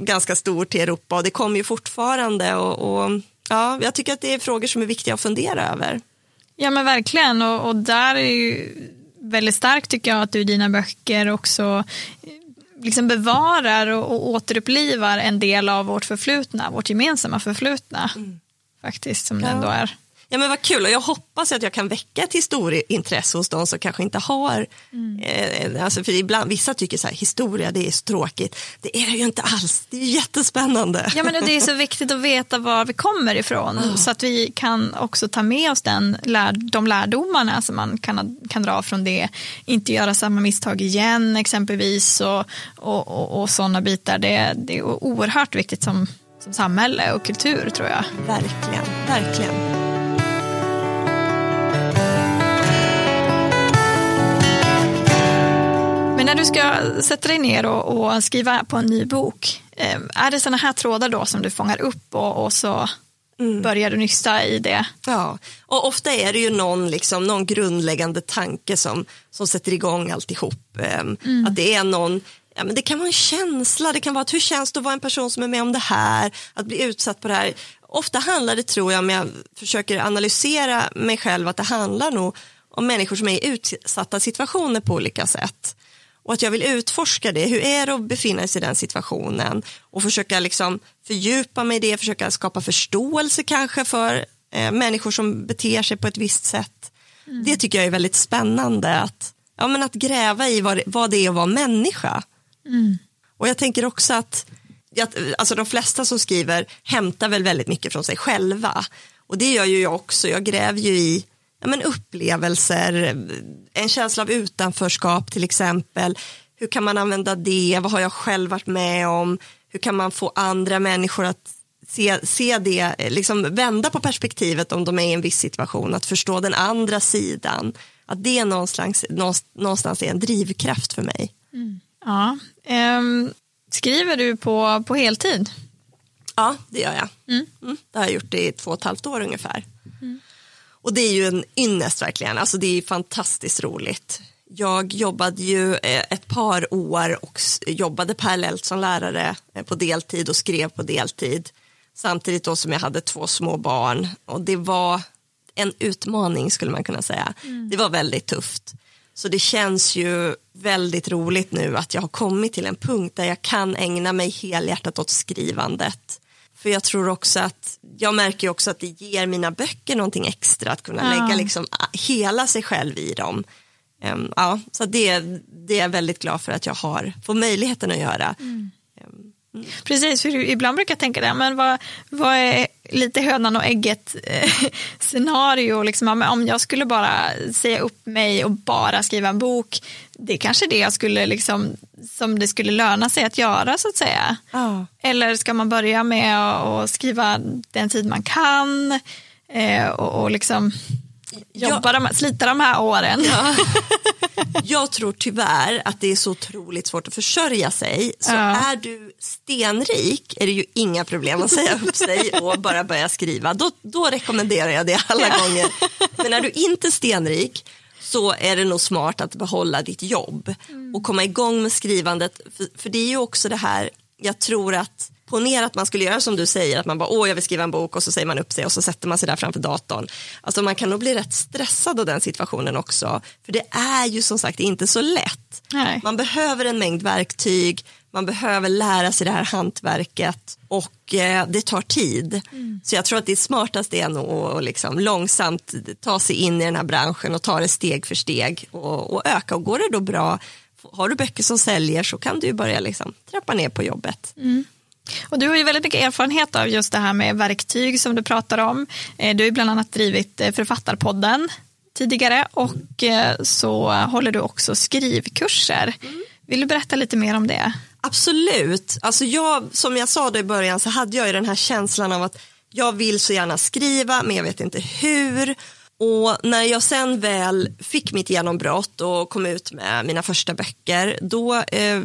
ganska stor till Europa och det kommer ju fortfarande och, och ja, jag tycker att det är frågor som är viktiga att fundera över. Ja men verkligen och, och där är ju väldigt starkt tycker jag att du i dina böcker också eh, liksom bevarar och, och återupplivar en del av vårt förflutna, vårt gemensamma förflutna. Mm. Faktiskt, som ja. det ändå är. Ja men vad kul och jag hoppas att jag kan väcka ett historieintresse hos de som kanske inte har, mm. eh, alltså för ibland, vissa tycker så här, historia det är så tråkigt, det är det ju inte alls, det är jättespännande. Ja men det är så viktigt att veta var vi kommer ifrån oh. så att vi kan också ta med oss den, de lärdomarna som man kan, kan dra från det, inte göra samma misstag igen exempelvis och, och, och, och sådana bitar, det, det är oerhört viktigt som, som samhälle och kultur tror jag. Verkligen, verkligen. När du ska sätta dig ner och, och skriva på en ny bok, eh, är det sådana här trådar då som du fångar upp och, och så mm. börjar du nysta i det? Ja, och ofta är det ju någon, liksom, någon grundläggande tanke som, som sätter igång alltihop. Eh, mm. Att det är någon Ja, men det kan vara en känsla, det kan vara att hur känns det att vara en person som är med om det här, att bli utsatt på det här. Ofta handlar det, tror jag, om jag försöker analysera mig själv, att det handlar nog om människor som är i utsatta situationer på olika sätt och att jag vill utforska det. Hur är det att befinna sig i den situationen och försöka liksom fördjupa mig i det, försöka skapa förståelse kanske för eh, människor som beter sig på ett visst sätt. Mm. Det tycker jag är väldigt spännande att, ja, men att gräva i vad, vad det är att vara människa. Mm. Och jag tänker också att alltså de flesta som skriver hämtar väl väldigt mycket från sig själva. Och det gör ju jag också, jag gräver ju i men upplevelser, en känsla av utanförskap till exempel. Hur kan man använda det? Vad har jag själv varit med om? Hur kan man få andra människor att se, se det, liksom vända på perspektivet om de är i en viss situation, att förstå den andra sidan. Att det någonstans, någonstans är en drivkraft för mig. Mm. Ja. Um, skriver du på, på heltid? Ja, det gör jag. Mm. Mm, det har jag gjort i två och ett halvt år ungefär. Och det är ju en ynnest verkligen, alltså det är fantastiskt roligt. Jag jobbade ju eh, ett par år och jobbade parallellt som lärare eh, på deltid och skrev på deltid. Samtidigt då som jag hade två små barn och det var en utmaning skulle man kunna säga. Mm. Det var väldigt tufft. Så det känns ju väldigt roligt nu att jag har kommit till en punkt där jag kan ägna mig helhjärtat åt skrivandet. För jag tror också att, jag märker också att det ger mina böcker någonting extra att kunna ja. lägga liksom ah, hela sig själv i dem. Um, ja, så det, det är jag väldigt glad för att jag har, får möjligheten att göra. Mm. Mm. Precis, för ibland brukar jag tänka det, men vad, vad är lite hönan och ägget eh, scenario, liksom, om jag skulle bara säga upp mig och bara skriva en bok, det är kanske det jag skulle liksom, som det skulle löna sig att göra så att säga. Oh. Eller ska man börja med att skriva den tid man kan eh, och, och liksom jobba jag, de, slita de här åren. Ja. (laughs) Jag tror tyvärr att det är så otroligt svårt att försörja sig. Så ja. är du stenrik är det ju inga problem att säga upp sig och bara börja skriva. Då, då rekommenderar jag det alla ja. gånger. Men är du inte stenrik så är det nog smart att behålla ditt jobb mm. och komma igång med skrivandet. För, för det är ju också det här, jag tror att ponera att man skulle göra som du säger, att man bara åh jag vill skriva en bok och så säger man upp sig och så sätter man sig där framför datorn. Alltså man kan nog bli rätt stressad av den situationen också. För det är ju som sagt inte så lätt. Nej. Man behöver en mängd verktyg, man behöver lära sig det här hantverket och eh, det tar tid. Mm. Så jag tror att det smartaste är nog att liksom långsamt ta sig in i den här branschen och ta det steg för steg och, och öka. Och går det då bra, har du böcker som säljer så kan du börja liksom trappa ner på jobbet. Mm. Och du har ju väldigt mycket erfarenhet av just det här med verktyg som du pratar om. Eh, du har ju bland annat drivit eh, Författarpodden tidigare och eh, så håller du också skrivkurser. Vill du berätta lite mer om det? Absolut. Alltså jag, som jag sa i början så hade jag ju den här känslan av att jag vill så gärna skriva men jag vet inte hur. Och när jag sen väl fick mitt genombrott och kom ut med mina första böcker då eh,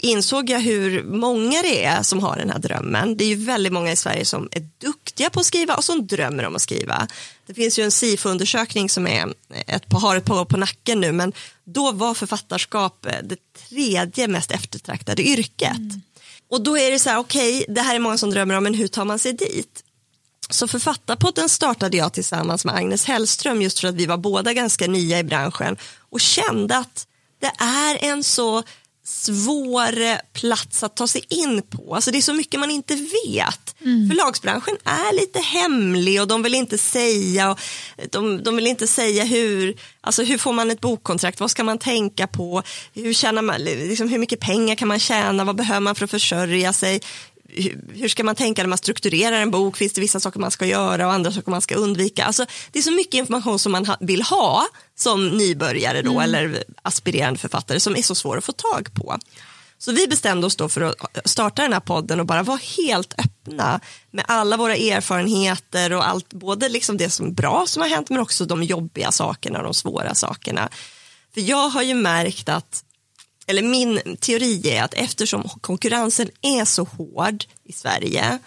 insåg jag hur många det är som har den här drömmen. Det är ju väldigt många i Sverige som är duktiga på att skriva och som drömmer om att skriva. Det finns ju en SIFO-undersökning som är ett par, har ett par år på nacken nu men då var författarskap det tredje mest eftertraktade yrket. Mm. Och då är det så här, okej, okay, det här är många som drömmer om, men hur tar man sig dit? Så Författarpodden startade jag tillsammans med Agnes Hellström just för att vi var båda ganska nya i branschen och kände att det är en så svår plats att ta sig in på. Alltså det är så mycket man inte vet. Mm. Förlagsbranschen är lite hemlig och de vill inte säga, och de, de vill inte säga hur, alltså hur får man ett bokkontrakt, vad ska man tänka på, hur, tjänar man, liksom hur mycket pengar kan man tjäna, vad behöver man för att försörja sig, hur ska man tänka när man strukturerar en bok? Finns det vissa saker man ska göra och andra saker man ska undvika? Alltså, det är så mycket information som man vill ha som nybörjare då, mm. eller aspirerande författare som är så svår att få tag på. Så vi bestämde oss då för att starta den här podden och bara vara helt öppna med alla våra erfarenheter och allt, både liksom det som är bra som har hänt men också de jobbiga sakerna och de svåra sakerna. För jag har ju märkt att eller min teori är att eftersom konkurrensen är så hård i Sverige,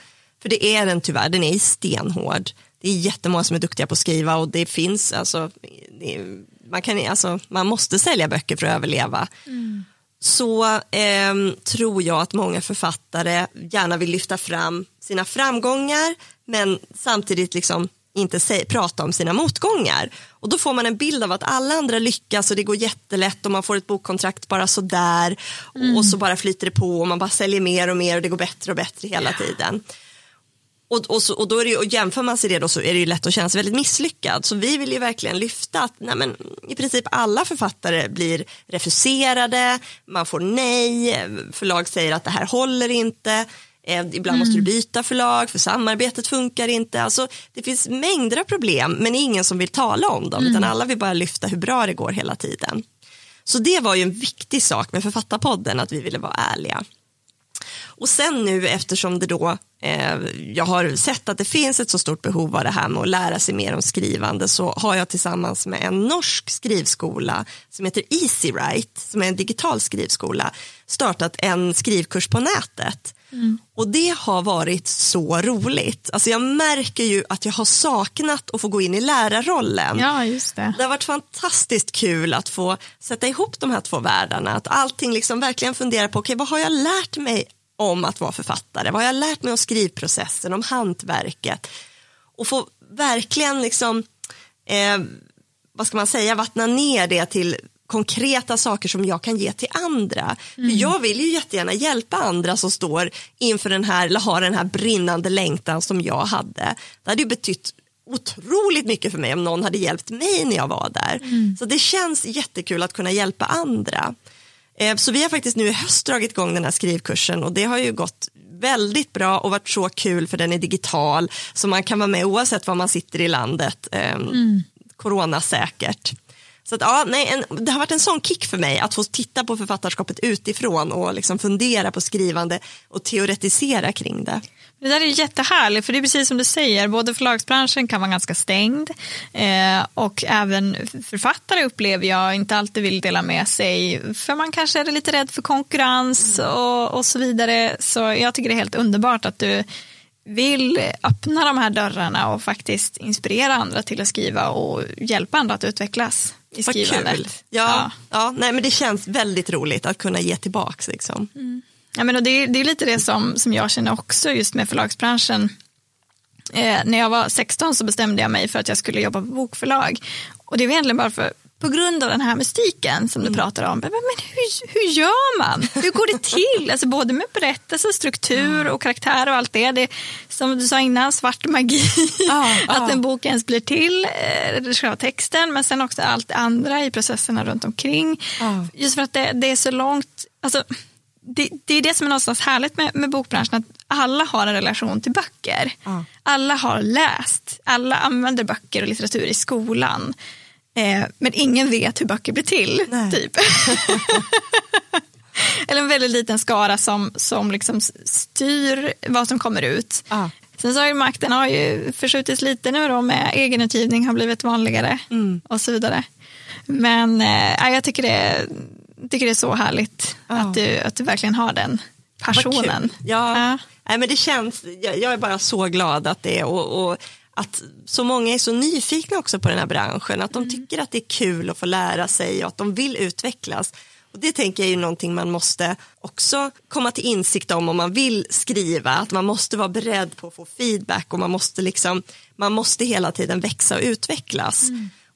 för det är den tyvärr, den är stenhård. Det är jättemånga som är duktiga på att skriva och det finns, alltså, det, man, kan, alltså man måste sälja böcker för att överleva. Mm. Så eh, tror jag att många författare gärna vill lyfta fram sina framgångar men samtidigt liksom inte säg, prata om sina motgångar. Och då får man en bild av att alla andra lyckas och det går jättelätt och man får ett bokkontrakt bara sådär mm. och så bara flyter det på och man bara säljer mer och mer och det går bättre och bättre hela tiden. Och, och, så, och, då är det, och jämför man sig det då så är det ju lätt att känna sig väldigt misslyckad. Så vi vill ju verkligen lyfta att nej men, i princip alla författare blir refuserade, man får nej, förlag säger att det här håller inte ibland mm. måste du byta förlag för samarbetet funkar inte. Alltså, det finns mängder av problem men ingen som vill tala om dem mm. utan alla vill bara lyfta hur bra det går hela tiden. Så det var ju en viktig sak med Författarpodden att vi ville vara ärliga. Och sen nu eftersom det då, eh, jag har sett att det finns ett så stort behov av det här med att lära sig mer om skrivande så har jag tillsammans med en norsk skrivskola som heter EasyWrite, som är en digital skrivskola, startat en skrivkurs på nätet. Mm. Och det har varit så roligt. Alltså jag märker ju att jag har saknat att få gå in i lärarrollen. Ja, just det. det har varit fantastiskt kul att få sätta ihop de här två världarna. Att allting liksom verkligen fundera på, okej okay, vad har jag lärt mig om att vara författare? Vad har jag lärt mig om skrivprocessen, om hantverket? Och få verkligen liksom, eh, vad ska man säga, vattna ner det till konkreta saker som jag kan ge till andra. Mm. Jag vill ju jättegärna hjälpa andra som står inför den här, eller har den här brinnande längtan som jag hade. Det hade ju betytt otroligt mycket för mig om någon hade hjälpt mig när jag var där. Mm. Så det känns jättekul att kunna hjälpa andra. Eh, så vi har faktiskt nu i höst dragit igång den här skrivkursen och det har ju gått väldigt bra och varit så kul för den är digital så man kan vara med oavsett var man sitter i landet. Ehm, mm. Coronasäkert. Så att, ja, nej, en, det har varit en sån kick för mig att få titta på författarskapet utifrån och liksom fundera på skrivande och teoretisera kring det. Det där är jättehärligt, för det är precis som du säger, både förlagsbranschen kan vara ganska stängd eh, och även författare upplever jag inte alltid vill dela med sig, för man kanske är lite rädd för konkurrens och, och så vidare. Så jag tycker det är helt underbart att du vill öppna de här dörrarna och faktiskt inspirera andra till att skriva och hjälpa andra att utvecklas i skrivandet. kul. Ja, ja. nej, men det känns väldigt roligt att kunna ge tillbaks. Liksom. Ja, men och det, är, det är lite det som, som jag känner också just med förlagsbranschen. Eh, när jag var 16 så bestämde jag mig för att jag skulle jobba på bokförlag. Och det var egentligen bara för, på grund av den här mystiken som du pratar om. Men, men hur, hur gör man? Hur går det till? Alltså både med berättelse, struktur och karaktär och allt det. det som du sa innan, svart magi. Ja, (laughs) att ja. en bok ens blir till, eh, själva texten, men sen också allt det andra i processerna runt omkring. Ja. Just för att det, det är så långt, alltså, det, det är det som är någonstans härligt med, med bokbranschen, att alla har en relation till böcker. Alla har läst, alla använder böcker och litteratur i skolan. Eh, men ingen vet hur böcker blir till. Nej. Typ. (laughs) Eller en väldigt liten skara som, som liksom styr vad som kommer ut. Ja. Sen så har ju makten har ju förskjutits lite nu då med egenutgivning har blivit vanligare Mm. och så vidare. Men eh, jag tycker det, tycker det är så härligt Ja. att, du, att du verkligen har den passionen. Ja. Ja. Nej, men det känns, jag, jag är bara så glad att det är och, och att så många är så nyfikna också på den här branschen, att de tycker att det är kul att få lära sig och att de vill utvecklas. Och det tänker jag är någonting man måste också komma till insikt om om man vill skriva, att man måste vara beredd på att få feedback och man måste liksom, man måste hela tiden växa och utvecklas.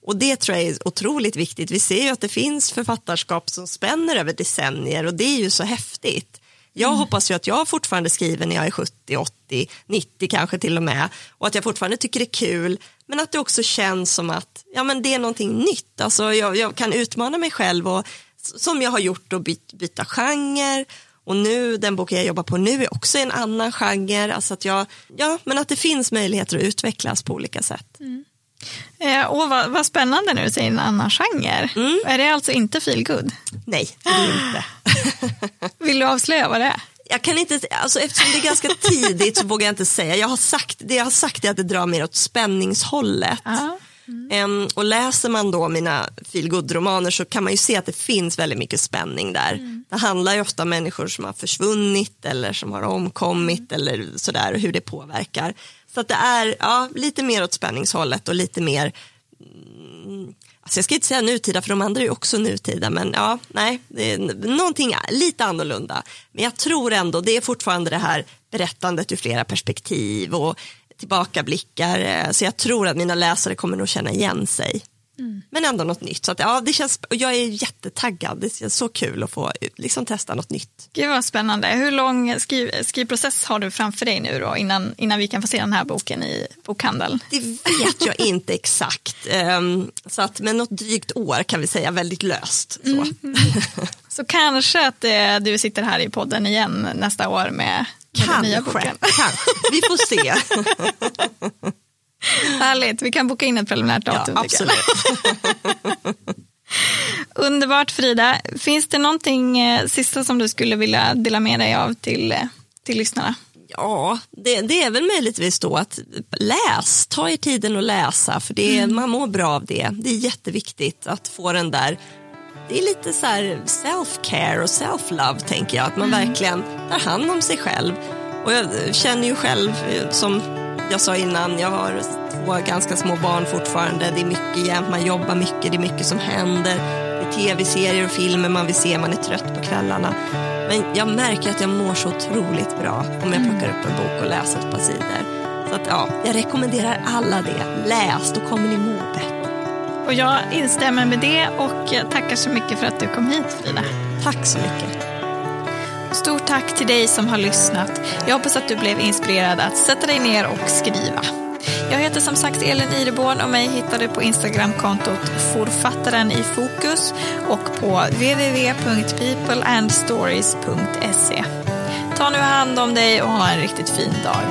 Och det tror jag är otroligt viktigt. Vi ser ju att det finns författarskap som spänner över decennier och det är ju så häftigt. Jag hoppas ju att jag fortfarande skriver när jag är 70, 80, 90 kanske till och med och att jag fortfarande tycker det är kul men att det också känns som att ja, men det är någonting nytt. Alltså, jag, jag kan utmana mig själv och som jag har gjort och byt, byta genre och nu den boken jag jobbar på nu är också en annan genre. Alltså att jag, ja, men att det finns möjligheter att utvecklas på olika sätt. Eh, och vad, vad spännande nu, säger en annan genre. Mm. Är det alltså inte feelgood? Nej, det är inte. (laughs) Vill du avslöja vad det är? Jag kan inte, alltså eftersom det är ganska tidigt så vågar jag inte säga. Jag har sagt, det jag har sagt är att det drar mer åt spänningshållet. Ja. Em, och läser man då mina feelgood-romaner så kan man ju se att det finns väldigt mycket spänning där. Det handlar ju ofta om människor som har försvunnit eller som har omkommit eller sådär och hur det påverkar. Så att det är ja, lite mer åt spänningshållet och lite mer mm, Alltså jag ska inte säga nutida för de andra är ju också nutida men ja, nej, det är någonting lite annorlunda. Men jag tror ändå det är fortfarande det här berättandet ur flera perspektiv och tillbakablickar. Eh, så jag tror att mina läsare kommer nog känna igen sig. Men ändå något nytt. Så att, ja, det känns, och jag är jättetaggad. Det känns så kul att få liksom, testa något nytt. Gud vad spännande. Hur lång skriv, skrivprocess har du framför dig nu då innan, innan vi kan få se den här boken i bokhandeln? Det vet jag inte exakt. (laughs) Ehm, så att, men något drygt år kan vi säga, väldigt löst. Så. (laughs) Så kanske att eh, du sitter här i podden igen nästa år med, Kanske, boken. kanske. Vi får se. (laughs) Härligt, vi kan boka in ett preliminärt Ja, datum. jag. absolut. (laughs) Underbart Frida. Finns det någonting eh, sista som du skulle vilja dela med dig av till, eh, till lyssnarna? Ja, det, det är väl möjligtvis då att läs, ta er tiden att läsa för det, är- man mår bra av det. Det är jätteviktigt att få den där, det är lite så här self-care och self-love tänker jag, att man verkligen tar hand om sig själv. Och jag känner ju själv, eh, som jag sa innan, jag har två ganska små barn fortfarande, det är mycket jämt, man jobbar mycket, det är mycket som händer, det är tv-serier och filmer man vill se, man är trött på kvällarna. Men jag märker att jag mår så otroligt bra om jag plockar upp en bok och läser ett par sidor. Så att, ja, jag rekommenderar alla det. Läs, då kommer ni må bättre. Och jag instämmer med det och tackar så mycket för att du kom hit Frida. Tack så mycket. Stort tack till dig som har lyssnat. Jag hoppas att du blev inspirerad att sätta dig ner och skriva. Jag heter som sagt Elin Ireborn och mig hittar du på Instagramkontot Forfattaren i fokus och på www.peopleandstories.se. Ta nu hand om dig och ha en riktigt fin dag.